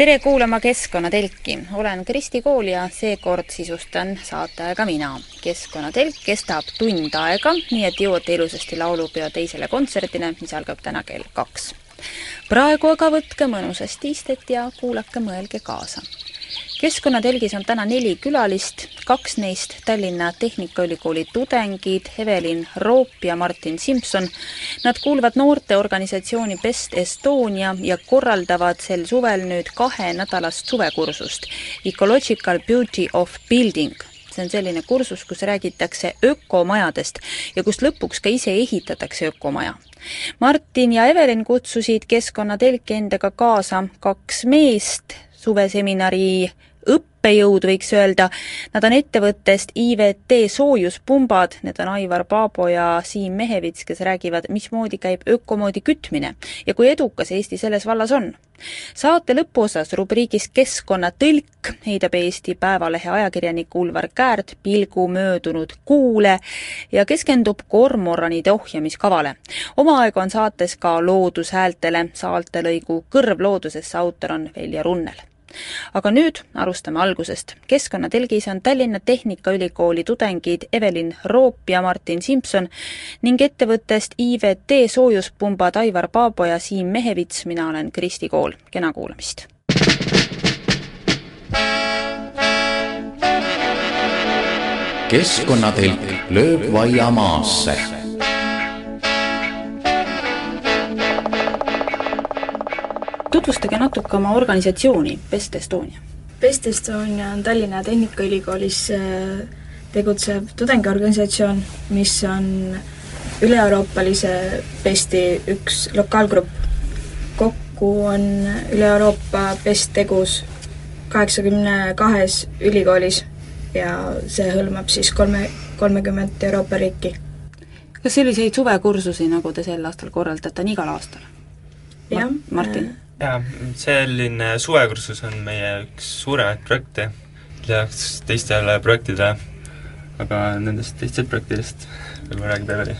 tere kuulama Keskkonnatelki, olen Kristi Kool ja seekord sisustan saateaega mina. keskkonnatelk kestab tund aega, nii et jõuate ilusasti laulupeo teisele kontserdile, mis algab täna kell kaks. praegu aga võtke mõnusasti istet ja kuulake, mõelge kaasa keskkonnatelgis on täna neli külalist, kaks neist Tallinna Tehnikaülikooli tudengid Evelin Roop ja Martin Simson. Nad kuuluvad noorteorganisatsiooni Best Estonia ja korraldavad sel suvel nüüd kahenädalast suvekursust Ecological Beauty of Building see on selline kursus, kus räägitakse ökomajadest ja kus lõpuks ka ise ehitatakse ökomaja. Martin ja Evelin kutsusid keskkonnatelki endaga kaasa kaks meest suveseminari õppejõud, võiks öelda. Nad on ettevõttest IVT soojuspumbad, need on Aivar Paabo ja Siim Mehevits, kes räägivad, mismoodi käib ökomoodi kütmine ja kui edukas Eesti selles vallas on. saate lõpuosas rubriigis Keskkonnatõlk heidab Eesti Päevalehe ajakirjanik Ulvar Käärt pilgu möödunud kuule ja keskendub kormoranide ohjamiskavale. omaaegu on saates ka loodushäältele, saartelõigu Kõrv loodusesse autor on Velja Runnel aga nüüd alustame algusest. keskkonnatelgis on Tallinna Tehnikaülikooli tudengid Evelin Roop ja Martin Simson ning ettevõttest IVT soojuspumbad Aivar Paabo ja Siim Mehevits, mina olen Kristi Kool, kena kuulamist! keskkonnatelk lööb vaia maasse tutvustage natuke oma organisatsiooni, Best Estonia. Best Estonia on Tallinna Tehnikaülikoolis äh, tegutsev tudengiorganisatsioon, mis on üle-euroopalise Besti üks lokaalgrupp. kokku on üle Euroopa Best tegus kaheksakümne kahes ülikoolis ja see hõlmab siis kolme, kolmekümmet Euroopa riiki. kas selliseid suvekursusi, nagu te sel aastal korraldate, on igal aastal? jah. Martin? Äh, jaa, selline suvekursus on meie üks suuremaid projekte, lisaks teistele projektidele, aga nendest teistest projektidest võib-olla räägib Eveli.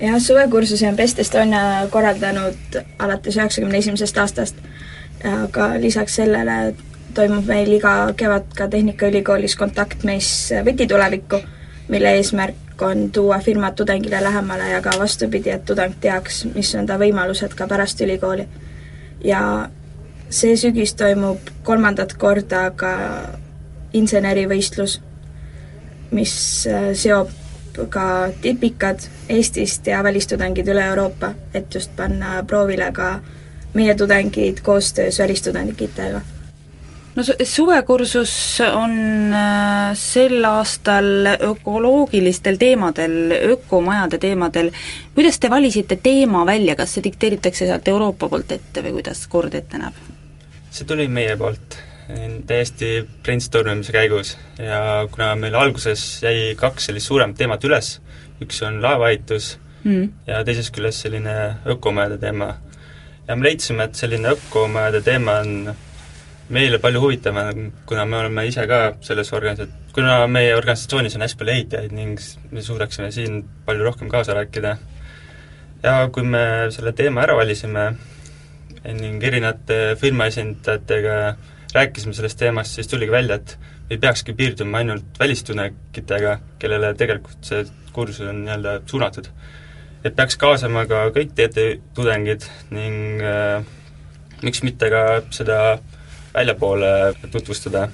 jah, suvekursusi on Best Estonia korraldanud alates üheksakümne esimesest aastast, aga lisaks sellele toimub meil iga kevad ka Tehnikaülikoolis kontaktmeiss Võti tulevikku, mille eesmärk on tuua firmad tudengile lähemale ja ka vastupidi, et tudeng teaks, mis on ta võimalused ka pärast ülikooli ja see sügis toimub kolmandat korda ka insenerivõistlus, mis äh, seob ka tipikad Eestist ja välistudengid üle Euroopa, et just panna proovile ka meie tudengid koostöös välistudengitega no suvekursus on äh, sel aastal ökoloogilistel teemadel, ökomajade teemadel. kuidas te valisite teema välja, kas see dikteeritakse sealt Euroopa poolt ette või kuidas kord ette näeb? see tuli meie poolt täiesti brainstormimise käigus ja kuna meil alguses jäi kaks sellist suuremat teemat üles, üks on laevaehitus mm. ja teisest küljest selline ökomajade teema. ja me leidsime, et selline ökomajade teema on meile palju huvitavam, kuna me oleme ise ka selles organisa-, kuna meie organisatsioonis on hästi palju ehitajaid ning me suudaksime siin palju rohkem kaasa rääkida. ja kui me selle teema ära valisime ning erinevate firma esindajatega rääkisime sellest teemast, siis tuligi välja, et ei peakski piirduma ainult välistudengitega, kellele tegelikult see kursus on nii-öelda suunatud. et peaks kaasama ka kõik TTÜ tudengid ning äh, miks mitte ka seda äh, väljapoole tutvustada,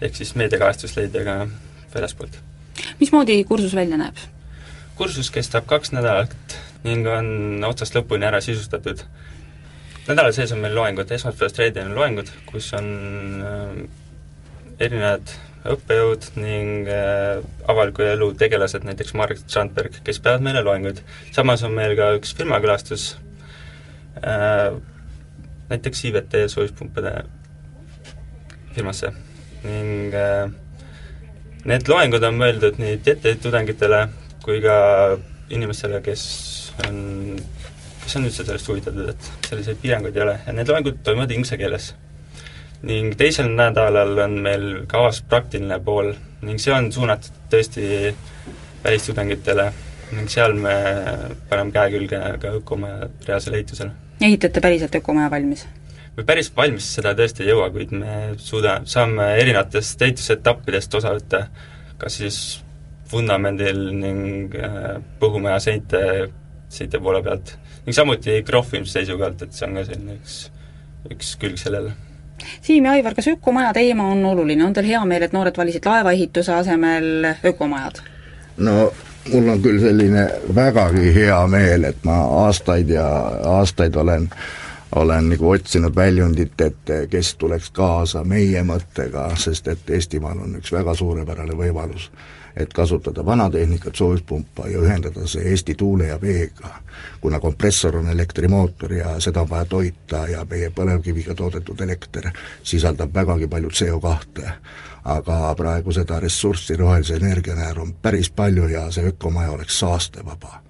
ehk siis meediakajastust leida ka väljaspoolt. mismoodi kursus välja näeb? kursus kestab kaks nädalat ning on otsast lõpuni ära sisustatud. nädala sees on meil loengud, esmaspäevast reedeni on loengud, kus on äh, erinevad õppejõud ning äh, avaliku elu tegelased, näiteks Marek Strandberg, kes peavad meile loenguid. samas on meil ka üks firmakülastus äh,, näiteks IVT soojuspumpade firmasse ning äh, need loengud on mõeldud nii TTÜ tudengitele kui ka inimestele, kes on, kes on üldse sellest huvitatud, et selliseid piiranguid ei ole ja need loengud toimuvad inglise keeles. ning teisel nädalal on meil kavas praktiline pool ning see on suunatud tõesti välistudengitele ning seal me paneme käe külge ka Õkomaja reaalsele ehitusele. ehitate päriselt ökomaja valmis? Me päris valmis seda tõesti ei jõua, kuid me suuda, saame erinevatest ehitusetappidest osa võtta, kas siis vundamendil ning äh, põhumaja seinte, seinte poole pealt. ning samuti krohvimise seisukohalt, et see on ka selline üks, üks külg sellele. Siim ja Aivar, kas ökomaja teema on oluline, on teil hea meel, et noored valisid laevaehituse asemel ökomajad? no mul on küll selline vägagi hea meel, et ma aastaid ja aastaid olen olen nagu otsinud väljundit, et kes tuleks kaasa meie mõttega, sest et Eestimaal on üks väga suurepärane võimalus et kasutada vanatehnikat, soojuspumpa ja ühendada see Eesti tuule ja veega. kuna kompressor on elektrimootor ja seda on vaja toita ja meie põlevkiviga toodetud elekter sisaldab vägagi palju CO2, aga praegu seda ressurssi rohelise energia näol on päris palju ja see ökomaja oleks saastevaba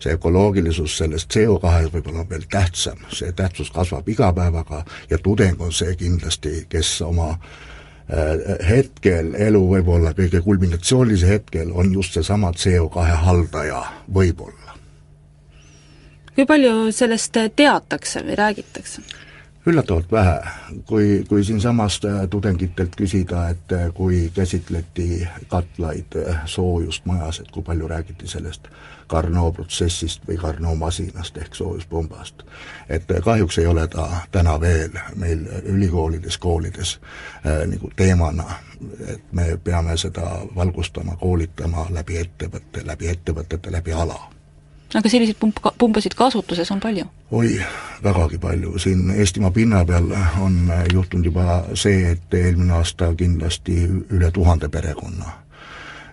see ökoloogilisus sellest CO2 võib-olla on veel tähtsam, see tähtsus kasvab iga päevaga ja tudeng on see kindlasti, kes oma äh, Äh, hetkel, elu võib-olla kõige kulminatsioonilise hetkel on just seesama CO2 haldaja, võib-olla. kui palju sellest teatakse või räägitakse? üllatavalt vähe, kui, kui siinsamast äh, tudengitelt küsida, et äh, kui käsitleti katlaid, soojust majas, et kui palju räägiti sellest Carnot protsessist või Carnot masinast ehk soojuspumbast. et kahjuks ei ole ta täna veel meil ülikoolides, koolides äh, nagu teemana, et me peame seda valgustama, koolitama läbi ettevõtte, läbi ettevõtete, läbi ala aga selliseid pump, pumbasid kasutuses on palju? oi, vägagi palju, siin Eestimaa pinna peal on juhtunud juba see, et eelmine aasta kindlasti üle tuhande perekonna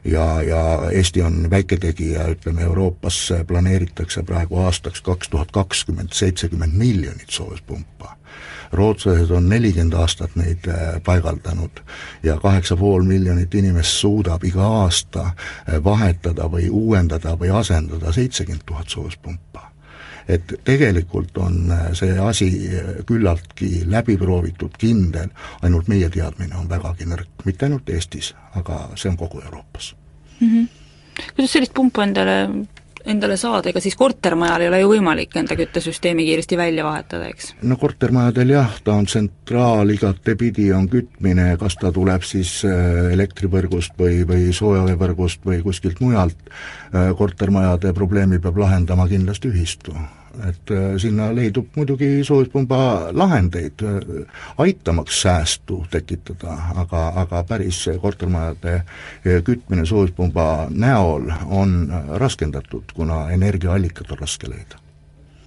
ja, ja Eesti on väiketegija, ütleme Euroopas planeeritakse praegu aastaks kaks tuhat kakskümmend seitsekümmend miljonit soojuspumpa. rootslased on nelikümmend aastat neid äh, paigaldanud ja kaheksa pool miljonit inimest suudab iga aasta äh, vahetada või uuendada või asendada seitsekümmend tuhat soojuspumpa et tegelikult on äh, see asi äh, küllaltki läbi proovitud, kindel, ainult meie teadmine on vägagi nõrk, mitte ainult Eestis, aga see on kogu Euroopas mm. -hmm. kuidas sellist pumpa endale endale saada, ega siis kortermajal ei ole ju võimalik enda küttesüsteemi kiiresti välja vahetada, eks? no kortermajadel jah, ta on tsentraal, igatepidi on kütmine, kas ta tuleb siis äh, elektrivõrgust või, või soojaveevõrgust või kuskilt mujalt, kortermajade probleemi peab lahendama kindlasti ühistu et äh, sinna leidub muidugi soojuspumba lahendeid, äh, aitamaks säästu tekitada, aga, aga päris kortermajade äh, kütmine soojuspumba näol on raskendatud, kuna energiaallikat on raske leida.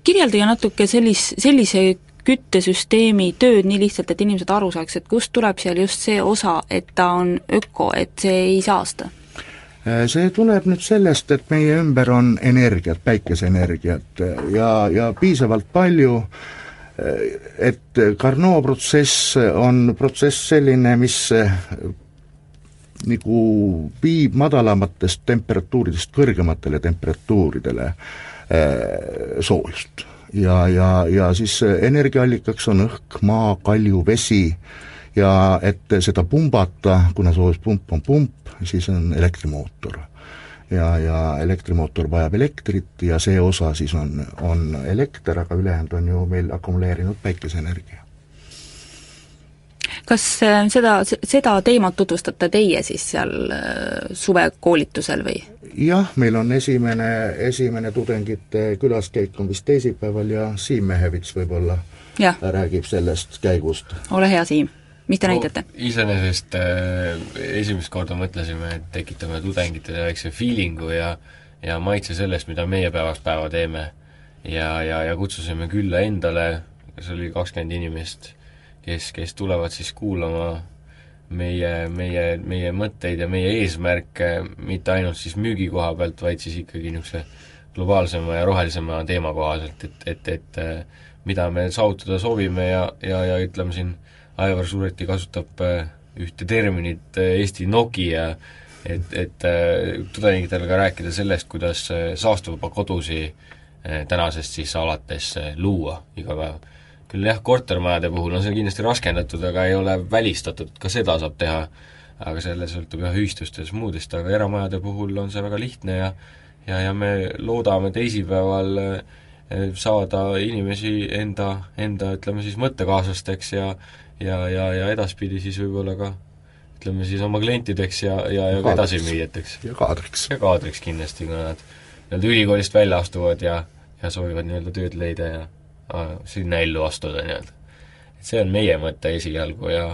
kirjeldage natuke sellis, sellise küttesüsteemi tööd nii lihtsalt, et inimesed aru saaks, et kust tuleb seal just see osa, et ta on öko, et see ei saasta see tuleb nüüd sellest, et meie ümber on energiat, päikeseenergiat äh, ja, ja piisavalt palju, äh, et Carnot protsess on protsess selline, mis nagu viib madalamatest temperatuuridest kõrgematele temperatuuridele soojust. ja, ja, ja siis energiaallikaks on õhk, maa, kalju, vesi ja et seda pumbata, kuna soojuspump on pump, siis on elektrimootor. ja, ja elektrimootor vajab elektrit ja see osa siis on, on elekter, aga ülejäänud on ju meil akumuleerinud päikeseenergia kas äh, seda, seda teemat tutvustate teie siis seal äh, suvekoolitusel või? jah, meil on esimene, esimene tudengite külaskäik on vist teisipäeval ja Siim Mehevits võib-olla räägib sellest käigust. ole hea, Siim mis te no, näitate? iseenesest äh, esimest korda mõtlesime, et tekitame tudengitele väikse feeling'u ja ja maitse sellest, mida meie päevast päeva teeme. ja, ja, ja kutsusime külla endale, kes oli kakskümmend inimest, kes, kes tulevad siis kuulama meie, meie, meie mõtteid ja meie eesmärke mitte ainult siis müügi koha pealt, vaid siis ikkagi niisuguse globaalsema ja rohelisema teema kohaselt, et, et, et äh, mida me saavutada soovime ja, ja, ja ütleme siin Aivar suureti kasutab äh, ühte terminit äh, Eesti Nokia, et, et äh, tudengitele ka rääkida sellest, kuidas saastuvaba kodusi tänasest siis alates luua iga päev. küll jah, kortermajade puhul on see kindlasti raskendatud, aga ei ole välistatud, ka seda saab teha, aga selle sõltub jah ühistustest muudest, aga eramajade puhul on see väga lihtne ja ja, ja me loodame teisipäeval saada inimesi enda, enda ütleme siis mõttekaaslasteks ja ja, ja, ja edaspidi siis võib-olla ka ütleme siis oma klientideks ja, ja, ja ka edasimüüjateks. ja kaadriks. ja kaadriks kindlasti, kui nad nii-öelda ülikoolist välja astuvad ja, ja soovivad nii-öelda tööd leida ja a, sinna ellu astuda nii-öelda. et see on meie mõte esialgu ja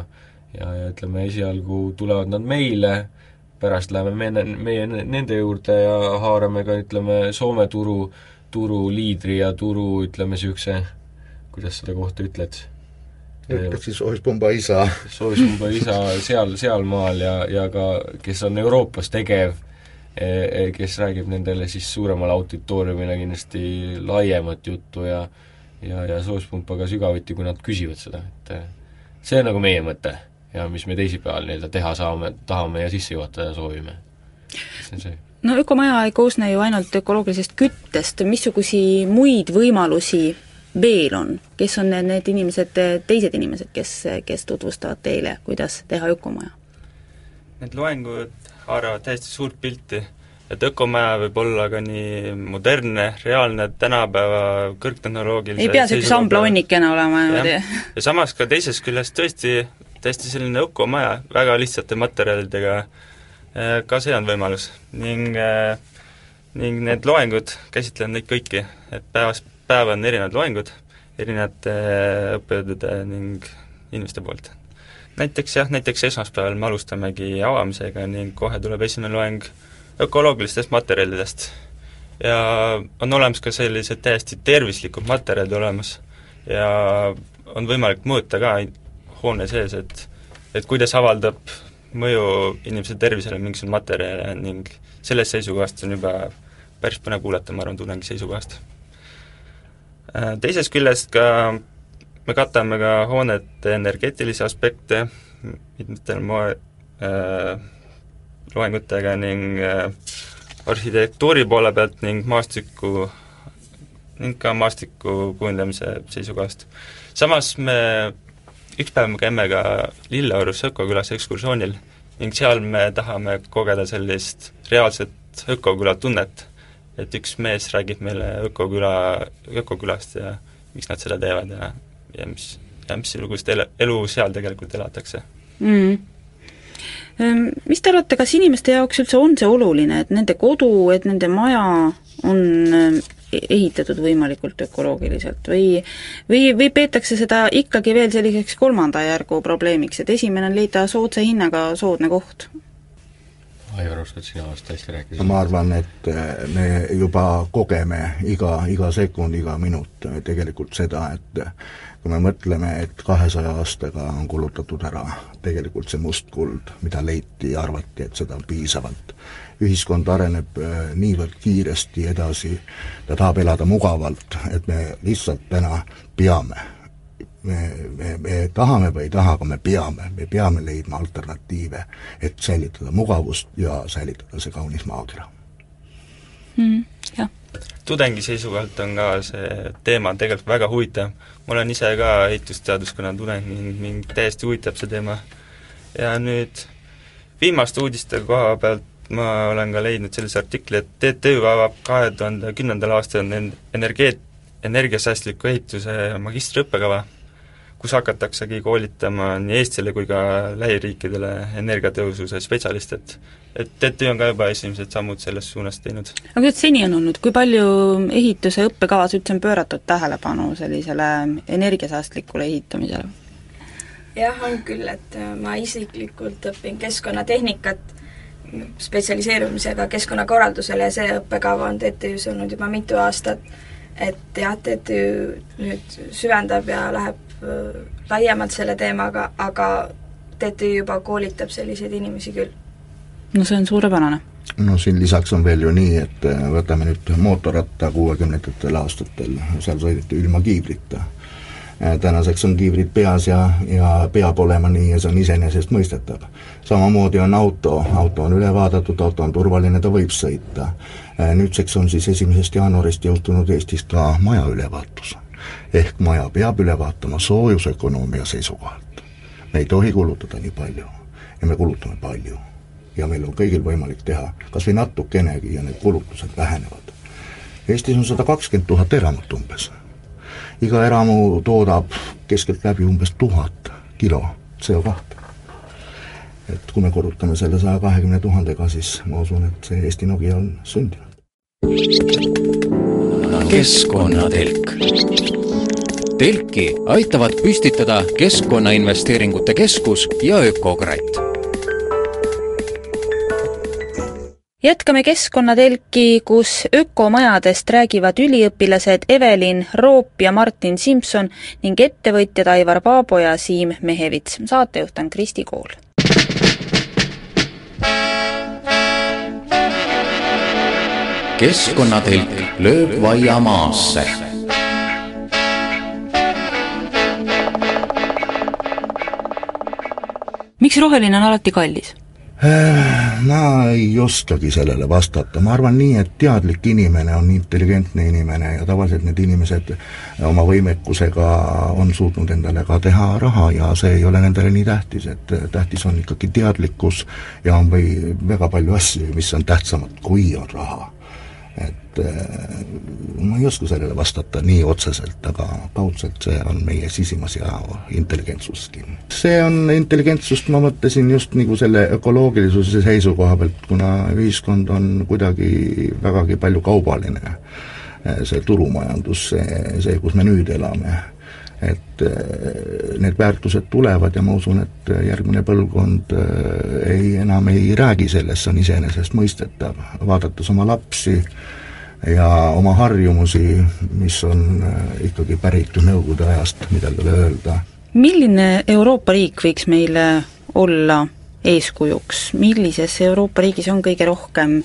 ja, ja ütleme, esialgu tulevad nad meile, pärast läheme me, meie nende juurde ja haarame ka ütleme, Soome turu, turuliidri ja turu ütleme niisuguse, kuidas seda kohta ütled ütled siis Soojuspumba isa. Soojuspumba isa seal, sealmaal ja, ja ka kes on Euroopas tegev, e, e, kes räägib nendele siis suuremale auditooriumile kindlasti laiemat juttu ja ja, ja soojuspumpa ka sügavuti, kui nad küsivad seda, et e, see on nagu meie mõte ja mis me teisipäeval nii-öelda teha saame, tahame ja sisse juhatada soovime. see on see no ökomaja ei koosne ju ainult ökoloogilisest küttest, missuguseid muid võimalusi veel on, kes on need, inimesed, teised inimesed, kes, kes tutvustavad teile, kuidas teha ökomaja? Need loengud haaravad täiesti suurt pilti, et ökomaja võib olla ka nii modernne, reaalne, tänapäeva kõrgtehnoloogilise ei pea niisugune samblaonnikene olema niimoodi. ja samas ka teisest küljest tõesti täiesti selline ökomaja, väga lihtsate materjalidega, eh, ka see on võimalus ning eh, ning need loengud käsitlevad neid kõiki, et päevas päev on erinevad loengud erinevate äh, õppejõudude ning inimeste poolt. näiteks jah, näiteks esmaspäeval me alustamegi avamisega ning kohe tuleb esimene loeng ökoloogilistest materjalidest. ja on olemas ka sellised täiesti tervislikud materjalid olemas ja on võimalik mõõta ka hoone sees, et et kuidas avaldab mõju inimese tervisele mingisugune materjal ning sellest seisukohast on juba päris põnev kuulata, ma arvan, tudengi seisukohast Äh, teisest küljest ka me katame ka hoonete energeetilisi aspekte mitmetel moe- äh,, loengutega ning äh, arhitektuuri poole pealt ning maastiku, ning ka maastiku kujundamise seisukohast. samas me, üks päev me käime ka Lilleorus Ökokülas ekskursioonil ning seal me tahame kogeda sellist reaalset ökoküla tunnet et üks mees räägib meile ökoküla, ökokülast ja miks nad seda teevad ja, ja mis, ja missugust ele-, elu seal tegelikult elatakse. Mm.. Mis te arvate, kas inimeste jaoks üldse on see oluline, et nende kodu, et nende maja on ehitatud võimalikult ökoloogiliselt või või, või peetakse seda ikkagi veel selliseks kolmanda järgu probleemiks, et esimene on leida soodsa hinnaga soodne koht? Aivar, oskad sina vast hästi rääkida? ma arvan, et äh, me juba kogeme iga, iga sekund, iga minut äh, tegelikult seda, et äh, kui me mõtleme, et kahesaja aastaga on kulutatud ära tegelikult see must kuld, mida leiti ja arvati, et seda on piisavalt. ühiskond areneb niivõrd kiiresti edasi, ta tahab elada mugavalt, et me lihtsalt täna peame me, me, me tahame või ei taha, aga me peame, me peame leidma alternatiive, et säilitada mugavust ja säilitada see kaunis maakera mm,. jah. tudengi seisukohalt on ka see teema tegelikult väga huvitav, ma olen ise ka ehitusteaduskonna tudeng ning mind täiesti huvitab see teema. ja nüüd viimaste uudiste koha pealt ma olen ka leidnud sellise artikli, et TTÜ avab kahe tuhande kümnendal aastal energeet-, energiasäästliku ehituse magistriõppekava kus hakataksegi koolitama nii Eestile kui ka lähiriikidele energiatõhususe spetsialiste, et et TTÜ on ka juba esimesed sammud selles suunas teinud. aga kuidas seni on olnud, kui palju ehituse õppekavas üldse on pööratud tähelepanu sellisele energiasäästlikule ehitamisele? jah, on küll, et äh, ma isiklikult õpin keskkonnatehnikat, spetsialiseerumisega keskkonnakorraldusele ja see õppekava on TTÜ-s olnud juba mitu aastat, et jah, TTÜ nüüd süvendab ja läheb Äh, laiemalt selle teemaga, aga TTÜ juba koolitab selliseid inimesi küll. no see on suurepärane. no siin lisaks on veel ju nii, et äh, võtame nüüd mootorratta kuuekümnendatel aastatel, seal sõideti ilma kiivrita. Äh, tänaseks on kiivrid peas ja, ja peab olema nii ja see on iseenesestmõistetav. samamoodi on auto, auto on üle vaadatud, auto on turvaline, ta võib sõita Nüüdseks on siis esimesest jaanuarist jõustunud Eestis ka maja ülevaatus. Ehk maja peab üle vaatama soojusökonoomia seisukohalt. me ei tohi kulutada nii palju ja me kulutame palju. ja meil on kõigil võimalik teha kas või natukenegi ja need kulutused vähenevad. Eestis on sada kakskümmend tuhat eramut umbes. iga eramu toodab keskeltläbi umbes tuhat kilo CO2 et kui me korrutame selle saja kahekümne tuhandega, siis ma usun, et see Eesti Nokia on sündinud. keskkonnatelk. Telki aitavad püstitada Keskkonnainvesteeringute Keskus ja Ökokratt jätkame Keskkonnatelki, kus ökomajadest räägivad üliõpilased Evelin Roop ja Martin Simson ning ettevõtjad Aivar Paabo ja Siim Mehevits. saatejuht on Kristi Kool keskkonnatelk lööb vaia maasse. Miks roheline on alati kallis? Äh, ma ei oskagi sellele vastata, ma arvan nii, et teadlik inimene on intelligentne inimene ja tavaliselt need inimesed oma võimekusega on suutnud endale ka teha raha ja see ei ole nendele nii tähtis, et tähtis on ikkagi teadlikkus ja on või väga palju asju, mis on tähtsamad, kui on raha et äh, ma ei oska sellele vastata nii otseselt, aga kaudselt see on meie sisimas ja intelligentsuski. see on intelligentsust, ma mõtlesin just nagu selle ökoloogilisuse seisukoha pealt, kuna ühiskond on kuidagi vägagi palju kaubaline, äh, see turumajandus, see, see, kus me nüüd elame et äh, need väärtused tulevad ja ma usun, et järgmine põlvkond äh, ei, enam ei räägi sellest, see on iseenesestmõistetav, vaadates oma lapsi ja oma harjumusi, mis on äh, ikkagi pärit ju Nõukogude ajast, midagi ei ole öelda. milline Euroopa riik võiks meile olla eeskujuks, millises Euroopa riigis on kõige rohkem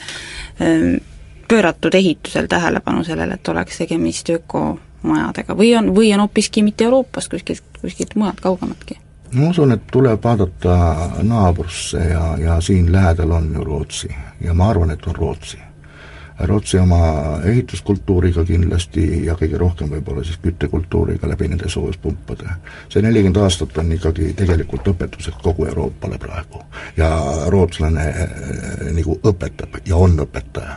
pööratud ehitusel tähelepanu sellele, et oleks tegemist öko majadega või on, või on hoopiski mitte Euroopast, kuskilt, kuskilt mujalt kaugemaltki? ma usun, et tuleb vaadata naabrusse ja, ja siin lähedal on ju Rootsi ja ma arvan, et on Rootsi. Rootsi oma ehituskultuuriga kindlasti ja kõige rohkem võib-olla siis küttekultuuriga läbi nende soojuspumpade. see nelikümmend aastat on ikkagi tegelikult õpetuseks kogu Euroopale praegu ja rootslane eh, nagu õpetab ja on õpetaja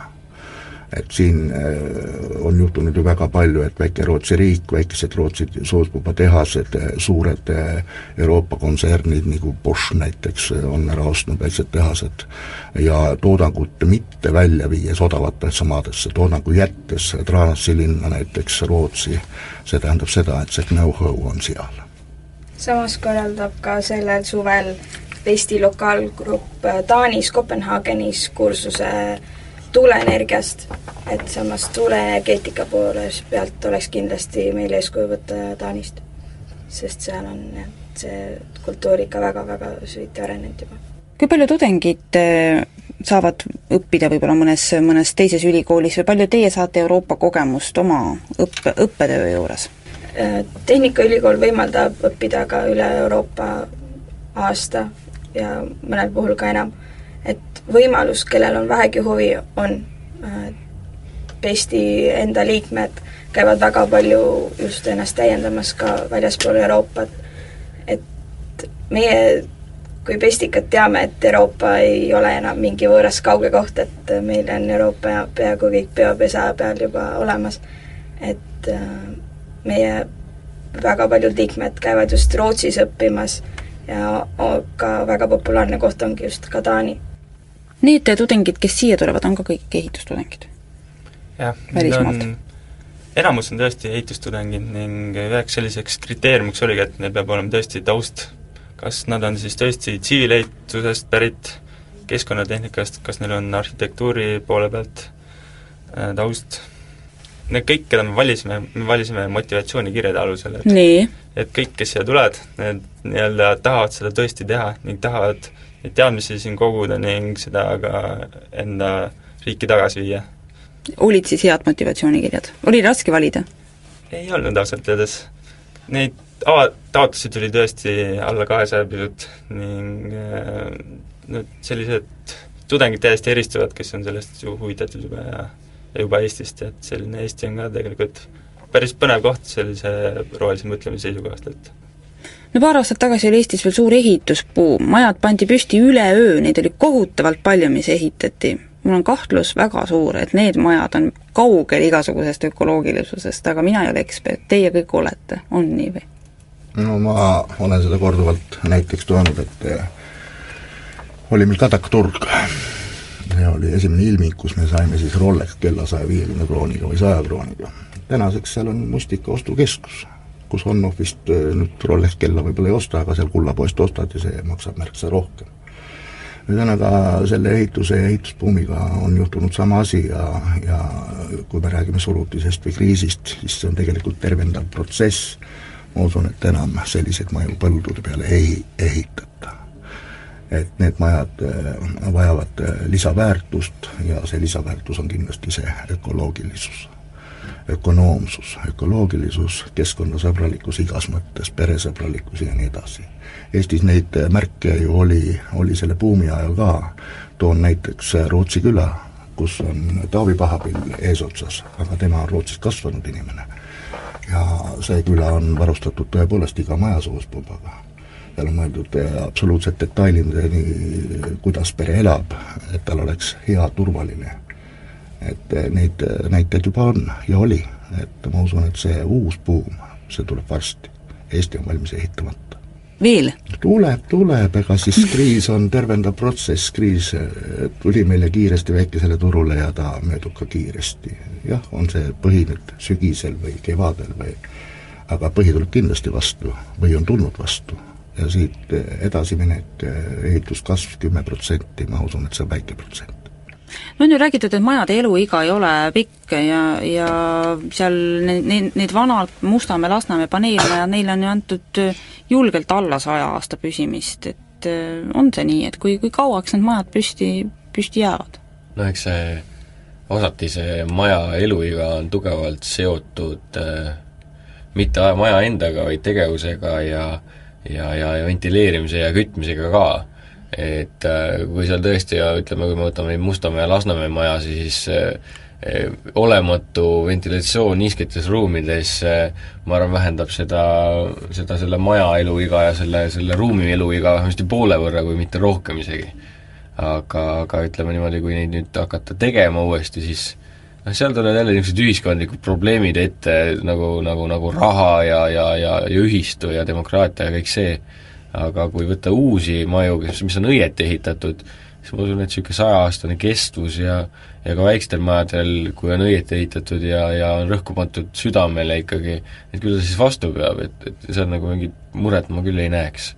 et siin äh, on juhtunud ju väga palju, et väike Rootsi riik, väikesed Rootsi soospubatehased, äh, suured äh, Euroopa kontsernid nagu Bosch näiteks on ära ostnud väiksed tehased ja toodangut mitte välja viies odavatesse maadesse, toodangu jättes Tranasi linna näiteks Rootsi, see tähendab seda, et see know-how on seal. samas korraldab ka sellel suvel Eesti lokaalgrupp Taanis Kopenhaagenis kursuse tuuleenergiast, et samas tuuleenergeetika poolest pealt oleks kindlasti meil eeskuju võtta Taanist. sest seal on jah, see kultuur ikka väga-väga süviti arenenud juba. kui palju tudengid äh, saavad õppida võib-olla mõnes, mõnes teises ülikoolis või palju teie saate Euroopa kogemust oma õppe, õppetöö juures? Äh, Tehnikaülikool võimaldab õppida ka üle Euroopa aasta ja mõnel puhul ka enam võimalus, kellel on vähegi huvi, on. Pesti enda liikmed käivad väga palju just ennast täiendamas ka väljaspool Euroopat, et meie kui pestikad teame, et Euroopa ei ole enam mingi võõras kauge koht, et meil on Euroopa peaaegu kõik peopesa peal juba olemas. et äh, meie väga paljud liikmed käivad just Rootsis õppimas ja ka väga populaarne koht ongi just ka Taani Need tudengid, kes siia tulevad, on ka kõik ehitustudengid? jah, need on, enamus on tõesti ehitustudengid ning üheks selliseks kriteeriumiks oligi, et neil peab olema tõesti taust. kas nad on siis tõesti tsiviilehitusest pärit, keskkonnatehnikast, kas neil on arhitektuuri poole pealt äh, taust, need kõik, keda me valisime, me valisime motivatsioonikirjade alusel, et nii. et kõik, kes siia tulevad, need nii-öelda tahavad seda tõesti teha ning tahavad neid teadmisi siin koguda ning seda ka enda riiki tagasi viia. olid siis head motivatsioonikirjad? oli raske valida? ei olnud ausalt öeldes. Neid ava-, taotlusi tuli tõesti alla kahesaja pisut ning äh, need sellised tudengid täiesti eristuvad, kes on sellest ju huvitatud juba ja juba Eestist, et selline Eesti on ka tegelikult päris põnev koht sellise rohelise mõtlemise seisukohast, et no paar aastat tagasi oli Eestis veel suur ehitusbuum, majad pandi püsti üleöö, neid oli kohutavalt palju, mis ehitati. mul on kahtlus väga suur, et need majad on kaugel igasugusest ökoloogilisusest, aga mina ei ole ekspert, teie kõik olete, on nii või? no ma olen seda korduvalt näiteks toonud, et eh, oli meil Kadakturg ja oli esimene ilming, kus me saime siis Rolex kella saja viiekümne krooniga või saja krooniga. tänaseks seal on Mustika ostukeskus kus on-off'ist äh, nüüd Rolex kella võib-olla ei osta, aga seal kullapoest ostad ja see maksab märksa rohkem. ühesõnaga, selle ehituse ja ehitusbuumiga on juhtunud sama asi ja, ja kui me räägime surutisest või kriisist, siis see on tegelikult tervendav protsess, ma usun, et enam selliseid maju põldude peale ei ehitata. et need majad äh, vajavad äh, lisaväärtust ja see lisaväärtus on kindlasti see ökoloogilisus ökonoomsus, ökoloogilisus, keskkonnasõbralikkus igas mõttes, peresõbralikkus ja nii edasi. Eestis neid märke ju oli, oli selle buumi ajal ka, toon näiteks Rootsi küla, kus on Taavi Pahapill eesotsas, aga tema on Rootsis kasvanud inimene. ja see küla on varustatud tõepoolest iga maja soojuspumbaga. seal on mõeldud absoluutselt detailideni, kuidas pere elab, et tal oleks hea, turvaline et eh, neid eh, näiteid juba on ja oli, et ma usun, et see uus buum, see tuleb varsti. Eesti on valmis ehitamata. veel? tuleb, tuleb, ega siis kriis on tervendav protsess, kriis eh, tuli meile kiiresti väikesele turule ja ta möödub ka kiiresti. jah, on see põhi nüüd sügisel või kevadel või aga põhi tuleb kindlasti vastu või on tulnud vastu ja siit edasiminek, ehituskasv kümme protsenti, ma usun, et see on väike protsent no on ju räägitud, et majade eluiga ei ole pikk ja, ja seal need, need, need vanad Mustamäe, Lasnamäe paneelmajad, neile on ju antud julgelt alla saja aasta püsimist, et äh, on see nii, et kui, kui kauaks need majad püsti, püsti jäävad? no eks see, osati see maja eluiga on tugevalt seotud äh, mitte maja endaga, vaid tegevusega ja ja, ja, ja ventileerimise ja kütmisega ka et äh, kui seal tõesti ja ütleme, kui me võtame Mustamäe ja Lasnamäe majasid, siis äh, äh, olematu ventilatsioon niisketes ruumides ma arvan, vähendab seda, seda selle maja eluiga ja selle, selle ruumi eluiga vähemasti poole võrra, kui mitte rohkem isegi. aga, aga ütleme niimoodi, kui neid nüüd hakata tegema uuesti, siis noh, seal tulevad jälle niisugused ühiskondlikud probleemid ette, nagu, nagu, nagu raha ja, ja, ja, ja ühistu ja demokraatia ja kõik see aga kui võtta uusi maju, mis on õieti ehitatud, siis ma usun, et niisugune sajaaastane kestvus ja ja ka väikstel majadel, kui on õieti ehitatud ja, ja on rõhku pandud südamele ikkagi, et küll ta siis vastu peab, et, et seal nagu mingit muret ma küll ei näeks.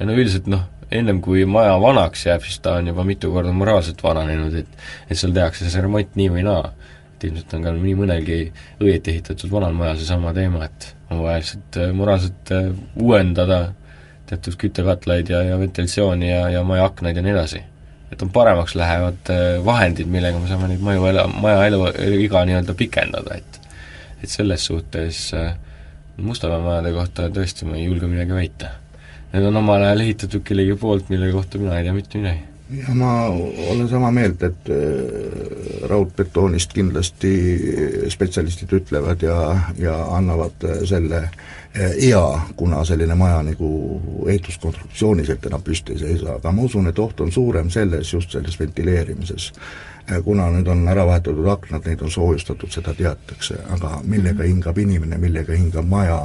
ja no üldiselt noh, ennem kui maja vanaks jääb, siis ta on juba mitu korda moraalselt vananenud, et et seal tehakse see remont nii või naa. et ilmselt on ka nii mõnelgi õieti ehitatud vanal majal seesama teema, et on vaja lihtsalt äh, moraalselt äh, uuendada teatud küttekatlaid ja, ja ventilatsiooni ja, ja maja aknaid ja nii edasi. et on paremaks lähevad äh, vahendid, millega me saame neid maju ela, maja elu, iga nii-öelda pikendada, et et selles suhtes äh, Mustamäe majade kohta tõesti ma ei julge midagi väita. Need on omal ajal ehitatud kellegi poolt, mille kohta mina ei tea mitte midagi ja ma olen sama meelt, et äh, raudbetoonist kindlasti spetsialistid ütlevad ja, ja annavad selle äh, hea, kuna selline maja nagu ehituskonstruktsioonis enam püsti ei seisa, aga ma usun, et oht on suurem selles, just selles ventileerimises. Kuna nüüd on ära vahetatud aknad, neid on soojustatud, seda teatakse, aga millega mhm. hingab inimene, millega hingab maja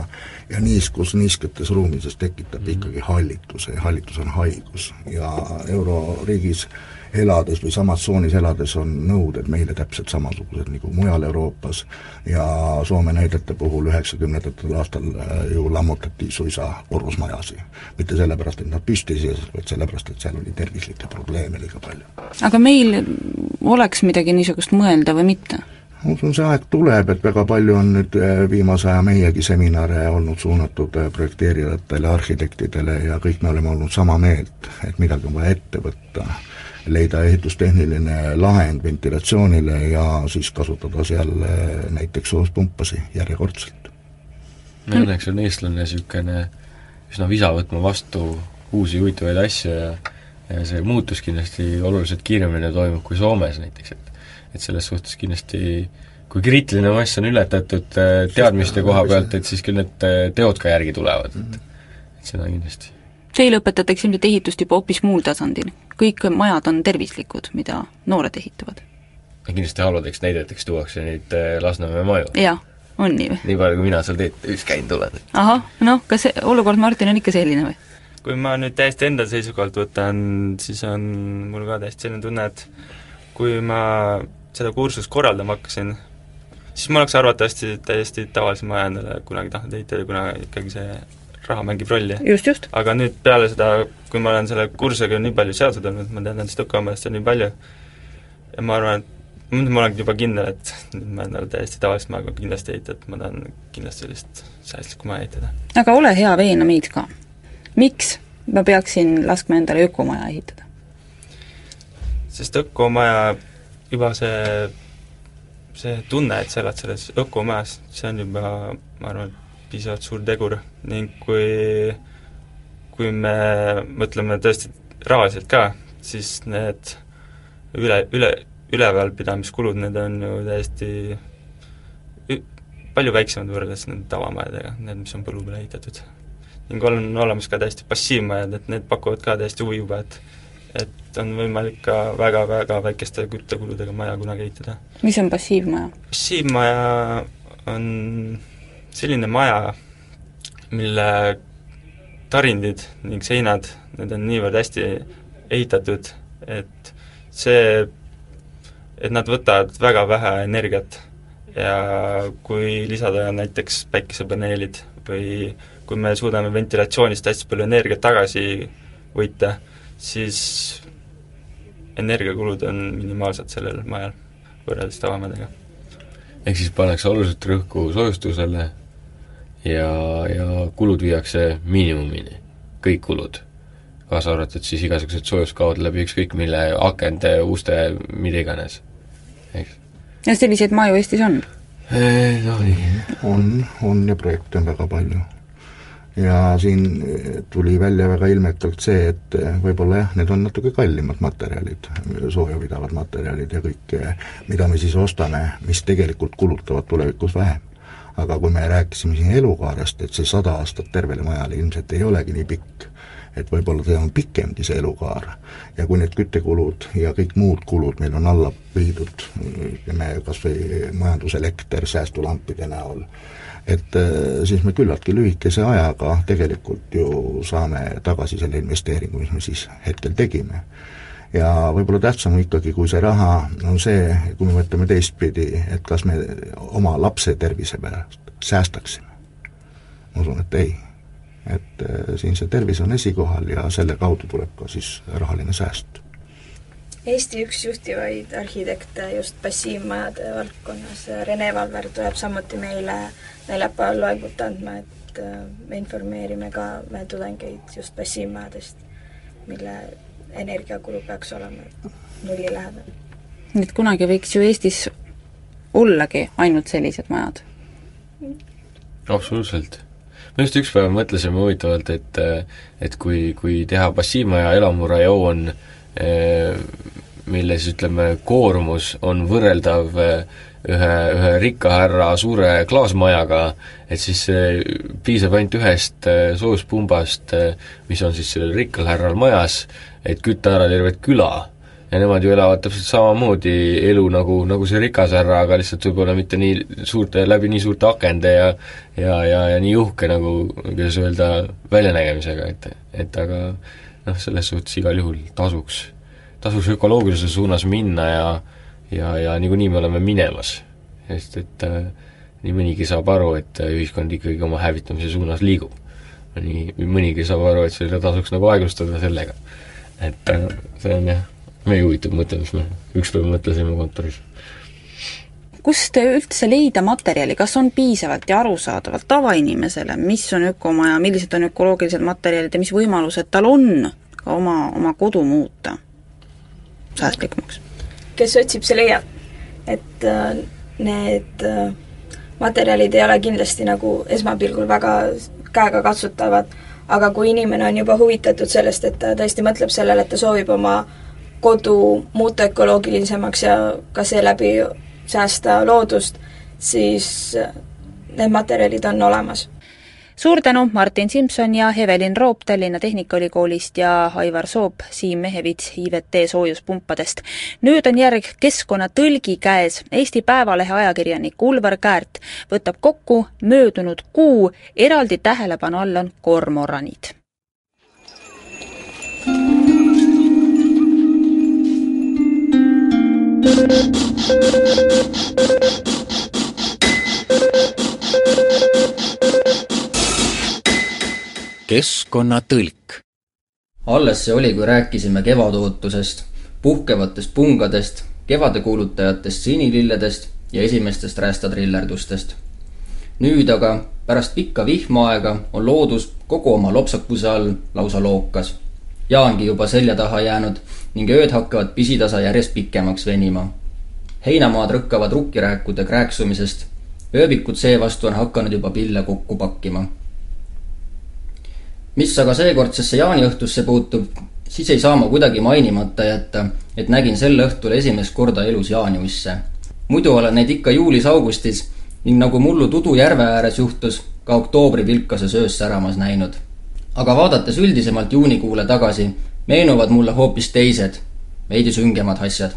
ja niiskus niisketes ruumides tekitab mhm. ikkagi hallituse ja hallitus on haigus ja euroriigis elades või samas tsoonis elades on nõuded meile täpselt samasugused nagu mujal Euroopas ja Soome näidete puhul üheksakümnendatel aastal äh, ju lammutati suisa korrusmajasid. mitte sellepärast, et nad püsti seisid, vaid sellepärast, et seal oli tervislikke probleeme liiga palju. aga meil oleks midagi niisugust mõelda või mitte? ma usun, see aeg tuleb, et väga palju on nüüd äh, viimase aja meiegi seminare olnud suunatud äh, projekteerijatele, arhitektidele ja kõik me oleme olnud sama meelt, et midagi on vaja ette võtta leida ehitustehniline lahend ventilatsioonile ja siis kasutada seal eh, näiteks soospumpasi järjekordselt. no õnneks on eestlane niisugune üsna visa võtma vastu uusi huvitavaid asju ja ja see muutus kindlasti oluliselt kiiremini toimub kui Soomes näiteks, et et selles suhtes kindlasti kui kriitiline mass on ületatud äh, teadmiste koha pealt, et siis küll need äh, teod ka järgi tulevad, et et seda kindlasti. Teil õpetatakse ilmselt ehitust juba hoopis muul tasandil. kõik majad on tervislikud, mida noored ehitavad? kindlasti halvadeks näideteks tuuakse neid äh, Lasnamäe maju. jah, on nii või? nii palju, kui mina seal TTÜ-s käinud olen. ahah, noh, kas see olukord, Martin, on ikka selline või? kui ma nüüd täiesti enda seisukohalt võtan, siis on mul ka täiesti selline tunne, et kui ma seda kursust korraldama hakkasin, siis ma oleks arvatavasti täiesti tavalise maja endale kunagi tahtnud ehitada, kuna ikkagi see raha mängib rolli. aga nüüd peale seda, kui ma olen selle kursusega nii palju seotud olnud, ma tean õkkamajast nii palju, ja ma arvan, et nüüd ma olen juba kindel, et nüüd ma endale täiesti tavalist maja kindlasti ei ehita, et ma tahan kindlasti sellist säästlikku maja ehitada. aga ole hea, veena meid ka miks ma peaksin laskma endale ökomaja ehitada? sest ökomaja, juba see, see tunne, et sa elad selles ökomajas, see on juba, ma arvan, piisavalt suur tegur ning kui kui me mõtleme tõesti rahaliselt ka, siis need üle, üle, ülevalpidamiskulud, need on ju täiesti palju väiksemad võrreldes nende tavamajadega, need, mis on põllu peale ehitatud ning on olemas ka täiesti passiivmajad, et need pakuvad ka täiesti huvi juba, et et on võimalik ka väga-väga väikeste küttekuludega maja kunagi ehitada. mis on passiivmaja? passiivmaja on selline maja, mille tarindid ning seinad, need on niivõrd hästi ehitatud, et see, et nad võtavad väga vähe energiat ja kui lisada näiteks päikesepaneelid või kui me suudame ventilatsioonist hästi palju energiat tagasi võita, siis energiakulud on minimaalsed sellel majal võrreldes tavamajadega. ehk siis pannakse oluliselt rõhku soojustusele ja, ja kulud viiakse miinimumini, kõik kulud, kaasa arvatud siis igasugused soojuskaod läbi ükskõik mille, akende, uste, mida iganes, eks. ja selliseid maju Eestis on? Noh, nii. on, on ja projekte on väga palju ja siin tuli välja väga ilmekalt see, et võib-olla jah, need on natuke kallimad materjalid, soojapidavad materjalid ja kõik, mida me siis ostame, mis tegelikult kulutavad tulevikus vähem. Aga kui me rääkisime siin elukaarest, et see sada aastat tervele majale ilmselt ei olegi nii pikk, et võib-olla see on pikemgi, see elukaar. ja kui need küttekulud ja kõik muud kulud meil on alla viidud, ütleme kas või majanduselekter säästulampide näol, et äh, siis me küllaltki lühikese ajaga tegelikult ju saame tagasi selle investeeringu, mis me siis hetkel tegime. Ja võib-olla tähtsam ikkagi, kui see raha, on see, kui me mõtleme teistpidi, et kas me oma lapse tervise pärast säästaksime. ma usun, et ei. et äh, siin see tervis on esikohal ja selle kaudu tuleb ka siis rahaline sääst Eesti üks juhtivaid arhitekte just passiivmajade valdkonnas, Rene Valver, tuleb samuti meile neljapäeval loengut andma, et äh, me informeerime ka meie tudengeid just passiivmajadest, mille energiakulu peaks olema nulli lähedal. nii et kunagi võiks ju Eestis ollagi ainult sellised majad? absoluutselt. me just üks päev mõtlesime huvitavalt, et et kui, kui teha passiivmaja elamurajoon mille siis ütleme, koormus on võrreldav ühe, ühe rikka härra suure klaasmajaga, et siis piisab ainult ühest soojuspumbast, mis on siis sellel rikkal härral majas, et kütta ära tervet küla. ja nemad ju elavad täpselt samamoodi elu nagu, nagu see rikas härra, aga lihtsalt võib-olla mitte nii suurte, läbi nii suurte akende ja ja, ja, ja nii uhke nagu, kuidas öelda, väljanägemisega, et, et aga noh, selles suhtes igal juhul tasuks tasuks ökoloogilisuse suunas minna ja ja, ja niikuinii me oleme minemas. sest et äh, nii mõnigi saab aru, et äh, ühiskond ikkagi oma hävitamise suunas liigub. nii mõnigi saab aru, et seda tasuks nagu aeglustada sellega. Et äh, see on jah, meie huvitav mõte, mis me ükspäev mõtlesime kontoris kust üldse leida materjali, kas on piisavalt ja arusaadavalt tavainimesele, mis on ökomaja, millised on ökoloogilised materjalid ja mis võimalused tal on ka oma, oma kodu muuta? säästlikumaks. kes otsib, see leiab. et äh, need äh, materjalid ei ole kindlasti nagu esmapilgul väga käegakatsutavad, aga kui inimene on juba huvitatud sellest, et ta tõesti mõtleb sellele, et ta soovib oma kodu muuta ökoloogilisemaks ja ka seeläbi säästa loodust, siis need materjalid on olemas suur tänu, Martin Simson ja Evelin Roop Tallinna Tehnikaülikoolist ja Aivar Soop, Siim Mehevits IVT soojuspumpadest. nüüd on järg Keskkonnatõlgi käes. Eesti Päevalehe ajakirjanik Ulvar Käärt võtab kokku möödunud kuu, eraldi tähelepanu all on kormoranid keskkonnatõlk. alles see oli, kui rääkisime kevadootusest, puhkevatest pungadest, kevadekuulutajatest sinililledest ja esimestest räästatrillerdustest. nüüd aga, pärast pikka vihmaaega, on loodus kogu oma lopsakuse all lausa lookas. jaangi juba selja taha jäänud ning ööd hakkavad pisitasa järjest pikemaks venima. heinamaad rõkkavad rukkirääkude krääksumisest, ööbikud seevastu on hakanud juba pille kokku pakkima mis aga seekordsesse jaaniõhtusse puutub, siis ei saa ma kuidagi mainimata jätta, et nägin sel õhtul esimest korda elus jaaniusse. muidu olen neid ikka juulis-augustis ning nagu mullu Tudu järve ääres juhtus, ka oktoobri vilkases öös säramas näinud. aga vaadates üldisemalt juunikuule tagasi, meenuvad mulle hoopis teised, veidi süngemad asjad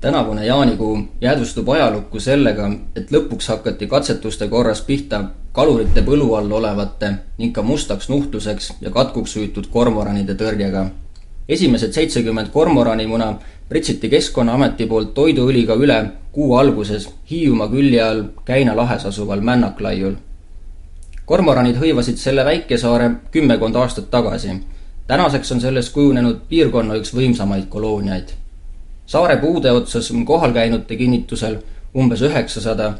tänavune jaanikuu jäädvustub ajalukku sellega, et lõpuks hakati katsetuste korras pihta kalurite põlu all olevate ning ka mustaks nuhtluseks ja katkuks hüütud kormoranide tõrjega. esimesed seitsekümmend kormoranimuna pritsiti Keskkonnaameti poolt toiduõliga üle kuu alguses Hiiumaa külje all Käina lahes asuval Männaklaiul. kormoranid hõivasid selle väikesaare kümmekond aastat tagasi. tänaseks on sellest kujunenud piirkonna üks võimsamaid kolooniaid saare puude otsas on kohal käinute kinnitusel umbes üheksasada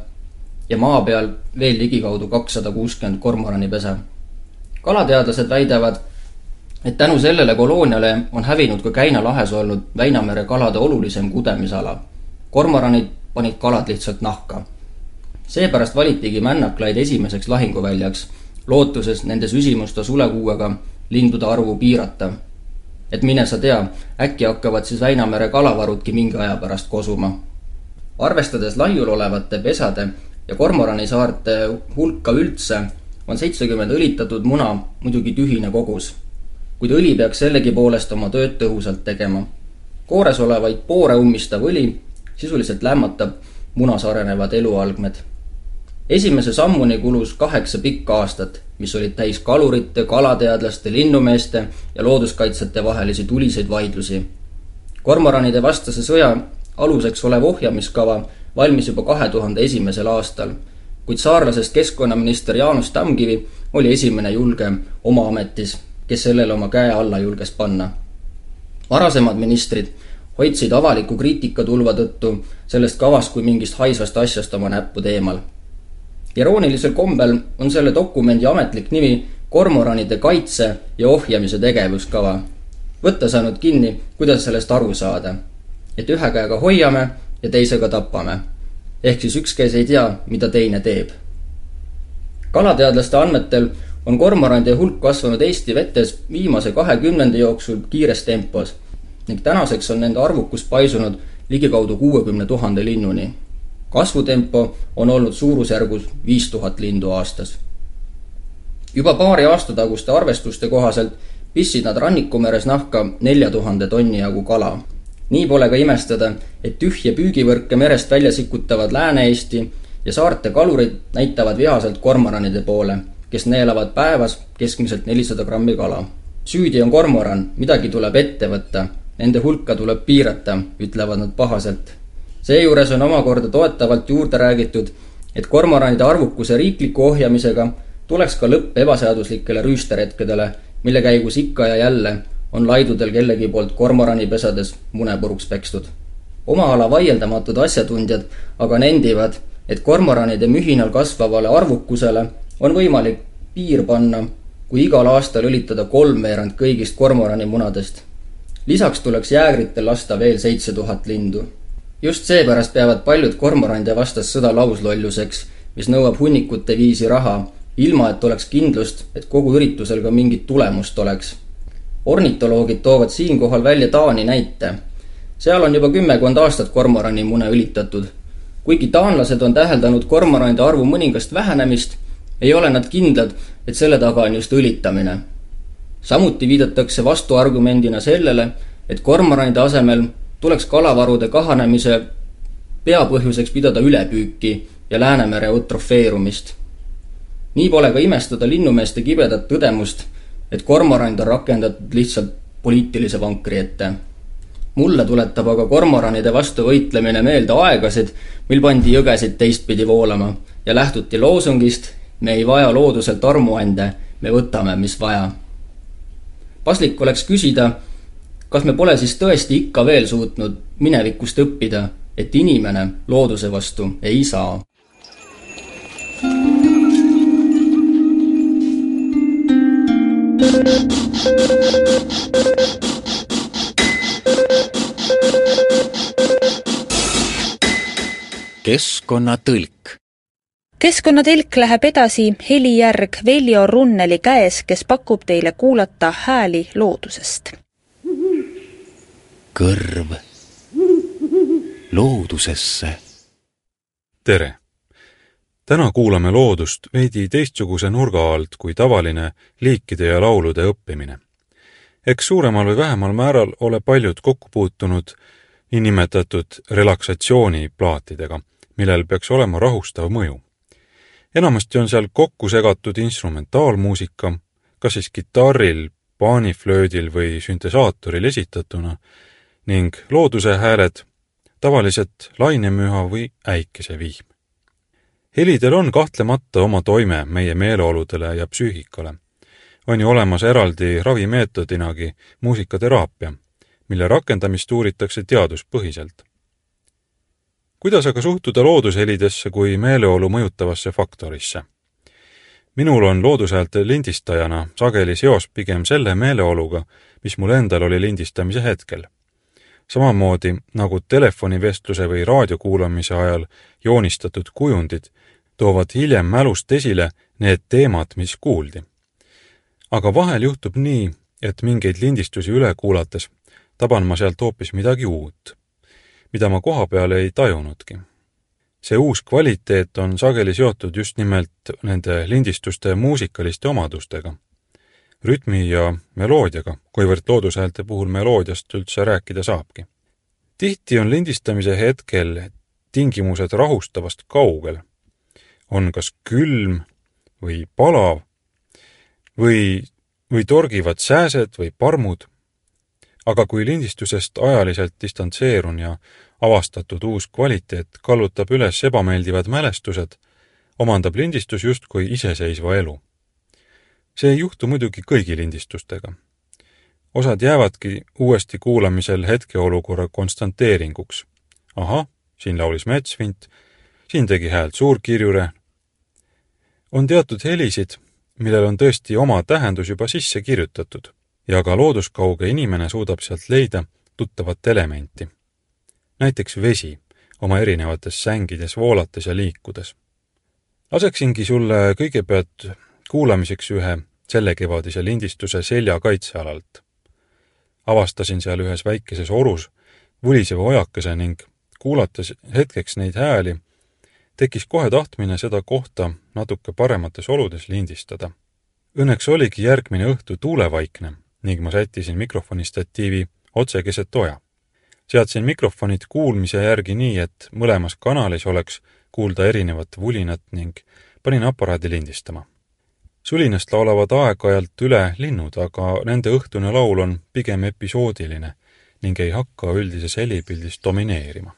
ja maa peal veel ligikaudu kakssada kuuskümmend kormoranipesa. kalateadlased väidavad, et tänu sellele kolooniale on hävinud ka Käina lahes olnud Väinamere kalade olulisem kudemisala. kormoranid panid kalad lihtsalt nahka. seepärast valitigi männaklaid esimeseks lahinguväljaks, lootuses nende süsimusta sulekuuega lindude arvu piirata et mine sa tea, äkki hakkavad siis Väinamere kalavarudki mingi aja pärast kosuma. arvestades laiul olevate pesade ja Kormorani saarte hulka üldse, on seitsekümmend õlitatud muna muidugi tühine kogus. kuid õli peaks sellegipoolest oma tööd tõhusalt tegema. koores olevaid poore ummistav õli sisuliselt lämmatab munas arenevad elualgmed esimese sammuni kulus kaheksa pikka aastat, mis olid täis kalurite, kalateadlaste, linnumeeste ja looduskaitsjate vahelisi tuliseid vaidlusi. kormoranide vastase sõja aluseks olev ohjamiskava valmis juba kahe tuhande esimesel aastal, kuid saarlasest keskkonnaminister Jaanus Tamkivi oli esimene julgem oma ametis, kes sellele oma käe alla julges panna. varasemad ministrid hoidsid avaliku kriitikatulva tõttu sellest kavast kui mingist haisvast asjast oma näppud eemal iroonilisel kombel on selle dokumendi ametlik nimi kormoranide kaitse ja ohjamise tegevuskava. võtta saanud kinni, kuidas sellest aru saada. et ühe käega hoiame ja teisega tapame. ehk siis üks käes ei tea, mida teine teeb. kalateadlaste andmetel on kormorandide hulk kasvanud Eesti vetes viimase kahe kümnendi jooksul kiires tempos ning tänaseks on nende arvukus paisunud ligikaudu kuuekümne tuhande linnuni kasvutempo on olnud suurusjärgus viis tuhat lindu aastas. juba paari aasta taguste arvestuste kohaselt pistsid nad Rannikumeres nahka nelja tuhande tonni jagu kala. nii pole ka imestada, et tühje püügivõrke merest välja sikutavad Lääne-Eesti ja saarte kalurid näitavad vihaselt kormoranide poole, kes neelavad päevas keskmiselt nelisada grammi kala. süüdi on kormoran, midagi tuleb ette võtta, nende hulka tuleb piirata, ütlevad nad pahaselt seejuures on omakorda toetavalt juurde räägitud, et kormoranide arvukuse riikliku ohjamisega tuleks ka lõpp ebaseaduslikele rüüsteretkedele, mille käigus ikka ja jälle on laidudel kellegi poolt kormoranipesades mune puruks pekstud. oma ala vaieldamatud asjatundjad aga nendivad, et kormoranide mühinal kasvavale arvukusele on võimalik piir panna, kui igal aastal õlitada kolmveerand kõigist kormorani munadest. lisaks tuleks jäägritel lasta veel seitse tuhat lindu just seepärast peavad paljud kormorandide vastast sõda lauslolluseks, mis nõuab hunnikute viisi raha, ilma et oleks kindlust, et kogu üritusel ka mingit tulemust oleks. ornitoloogid toovad siinkohal välja Taani näite. seal on juba kümmekond aastat kormorani mune õlitatud. kuigi taanlased on täheldanud kormoranide arvu mõningast vähenemist, ei ole nad kindlad, et selle taga on just õlitamine. samuti viidatakse vastuargumendina sellele, et kormoranide asemel tuleks kalavarude kahanemise peapõhjuseks pidada ülepüüki ja Läänemere eutrofeerumist. nii pole ka imestada linnumeeste kibedat tõdemust, et kormorand on rakendatud lihtsalt poliitilise vankri ette. mulle tuletab aga kormoranide vastu võitlemine meelde aegasid, mil pandi jõgesid teistpidi voolama ja lähtuti loosungist me ei vaja looduselt armuande, me võtame, mis vaja. paslik oleks küsida, kas me pole siis tõesti ikka veel suutnud minevikust õppida, et inimene looduse vastu ei saa? keskkonnatõlk keskkonnatelk läheb edasi helijärg Veljo Runneli käes, kes pakub teile kuulata hääli loodusest. Kõrv loodusesse. tere! täna kuulame loodust veidi teistsuguse nurga alt kui tavaline liikide ja laulude õppimine. eks suuremal või vähemal määral ole paljud kokku puutunud niinimetatud relaksatsiooniplaatidega, millel peaks olema rahustav mõju. enamasti on seal kokku segatud instrumentaalmuusika, kas siis kitarril, paaniflöödil või süntesaatoril esitatuna, ning looduse hääled, tavaliselt lainemüha või äikesevihm helidel on kahtlemata oma toime meie meeleoludele ja psüühikale. on ju olemas eraldi ravimeetodinagi muusikateraapia, mille rakendamist uuritakse teaduspõhiselt. kuidas aga suhtuda loodushelidesse kui meeleolu mõjutavasse faktorisse? minul on loodushäälte lindistajana sageli seos pigem selle meeleoluga, mis mul endal oli lindistamise hetkel samamoodi nagu telefonivestluse või raadiokuulamise ajal joonistatud kujundid toovad hiljem mälust esile need teemad, mis kuuldi. aga vahel juhtub nii, et mingeid lindistusi üle kuulates taban ma sealt hoopis midagi uut, mida ma kohapeal ei tajunudki. see uus kvaliteet on sageli seotud just nimelt nende lindistuste muusikaliste omadustega, rütmi ja meloodiaga, kuivõrd loodushäälte puhul meloodiast üldse rääkida saabki. tihti on lindistamise hetkel tingimused rahustavast kaugel on kas külm või palav või, või torgivad sääsed või parmud. aga kui lindistusest ajaliselt distantseerun ja avastatud uus kvaliteet kallutab üles ebameeldivad mälestused, omandab lindistus justkui iseseisva elu. See ei juhtu muidugi kõigi lindistustega. osad jäävadki uuesti kuulamisel hetkeolukorra konstanteeringuks. ahah, siin laulis metsvint, siin tegi häält suurkirjure, on teatud helisid, millel on tõesti oma tähendus juba sisse kirjutatud ja ka looduskauge inimene suudab sealt leida tuttavat elementi. näiteks vesi oma erinevates sängides voolates ja liikudes. laseksingi sulle kõigepealt kuulamiseks ühe sellekevadise lindistuse selja kaitsealalt. avastasin seal ühes väikeses orus vuliseva ojakese ning kuulates hetkeks neid hääli, tekkis kohe tahtmine seda kohta natuke paremates oludes lindistada. Õnneks oligi järgmine õhtu tuulevaikne ning ma sättisin mikrofoni statiivi otse keset oja. seadsin mikrofonid kuulmise järgi nii, et mõlemas kanalis oleks kuulda erinevat vulinat ning panin aparaadi lindistama. Sulinast laulavad aeg-ajalt üle linnud, aga nende õhtune laul on pigem episoodiline ning ei hakka üldises helipildis domineerima.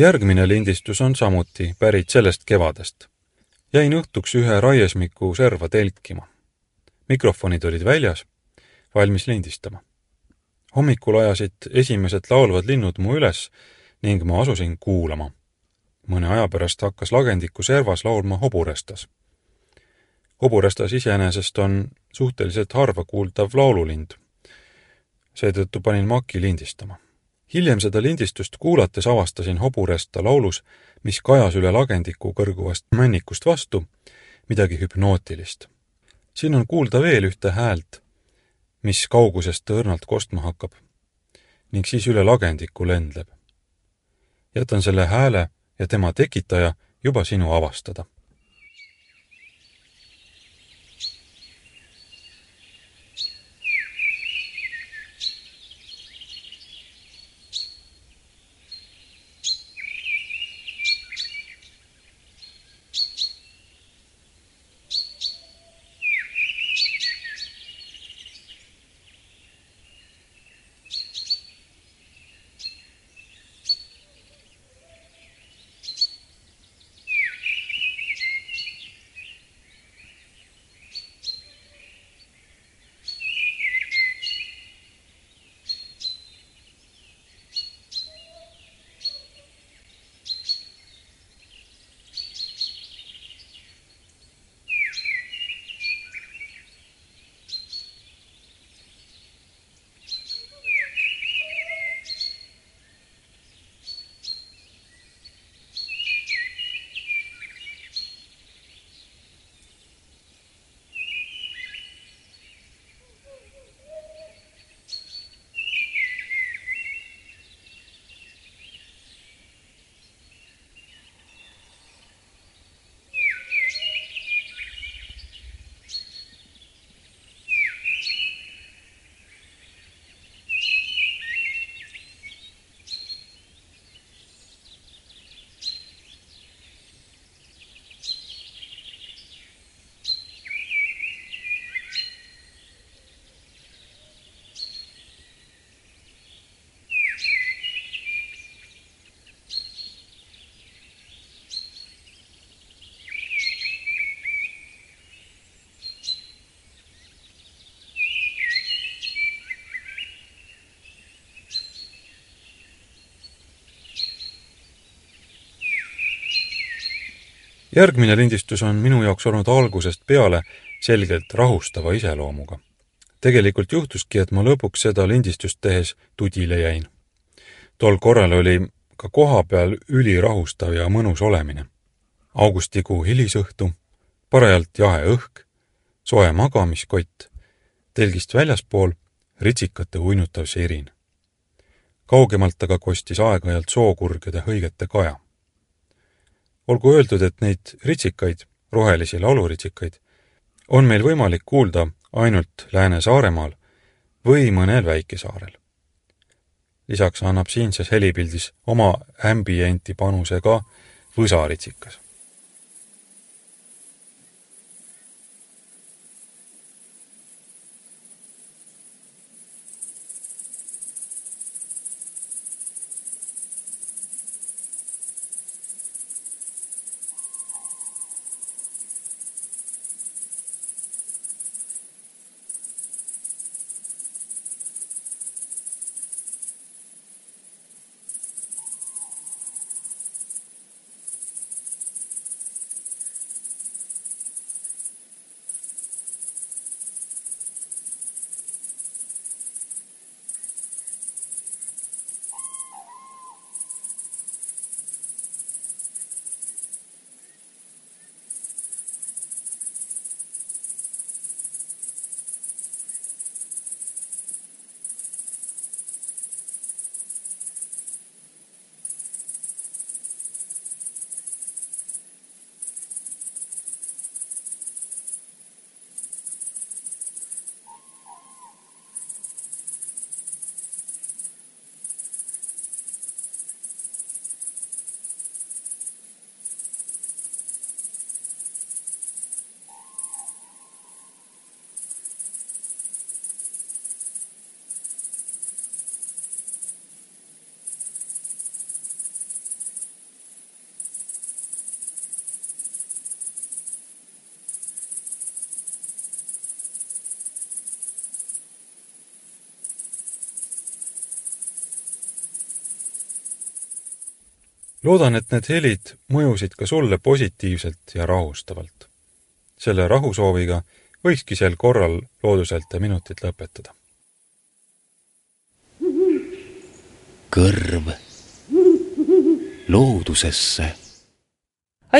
Järgmine lindistus on samuti pärit sellest kevadest. jäin õhtuks ühe raiesmiku serva telkima. mikrofonid olid väljas, valmis lindistama. hommikul ajasid esimesed laulvad linnud mu üles ning ma asusin kuulama. mõne aja pärast hakkas lagendiku servas laulma hoburestas. hoburestas iseenesest on suhteliselt harva kuuldav laululind. seetõttu panin maki lindistama hiljem seda lindistust kuulates avastasin hoburesta laulus, mis kajas üle lagendiku kõrguvast männikust vastu, midagi hüpnootilist. siin on kuulda veel ühte häält, mis kaugusest õrnalt kostma hakkab ning siis üle lagendiku lendleb. jätan selle hääle ja tema tekitaja juba sinu avastada järgmine lindistus on minu jaoks olnud algusest peale selgelt rahustava iseloomuga. tegelikult juhtuski, et ma lõpuks seda lindistust tehes tudile jäin. tol korral oli ka koha peal ülirahustav ja mõnus olemine. augustikuu hilisõhtu, parajalt jahe õhk, soe magamiskott, telgist väljaspool ritsikate uinutav sirin. kaugemalt aga kostis aeg-ajalt sookurgede hõigete kaja olgu öeldud, et neid ritsikaid, rohelisi lauluritsikaid, on meil võimalik kuulda ainult Lääne-Saaremaal või mõnel väikesaarel. lisaks annab siinses helipildis oma ambienti panuse ka võsaritsikas loodan, et need helid mõjusid ka sulle positiivselt ja rahustavalt. selle rahusooviga võikski sel korral looduselt minutit lõpetada. kõrv loodusesse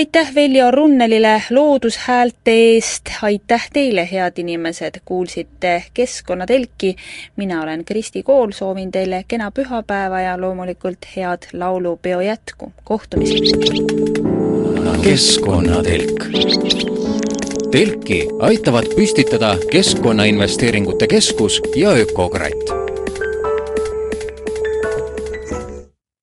aitäh Veljo Runnelile loodushäälte eest, aitäh teile, head inimesed, kuulsite Keskkonnatelki. mina olen Kristi Kool, soovin teile kena pühapäeva ja loomulikult head laulupeo jätku. kohtumiseni! keskkonnatelk. telki aitavad püstitada Keskkonnainvesteeringute Keskus ja Ökokratt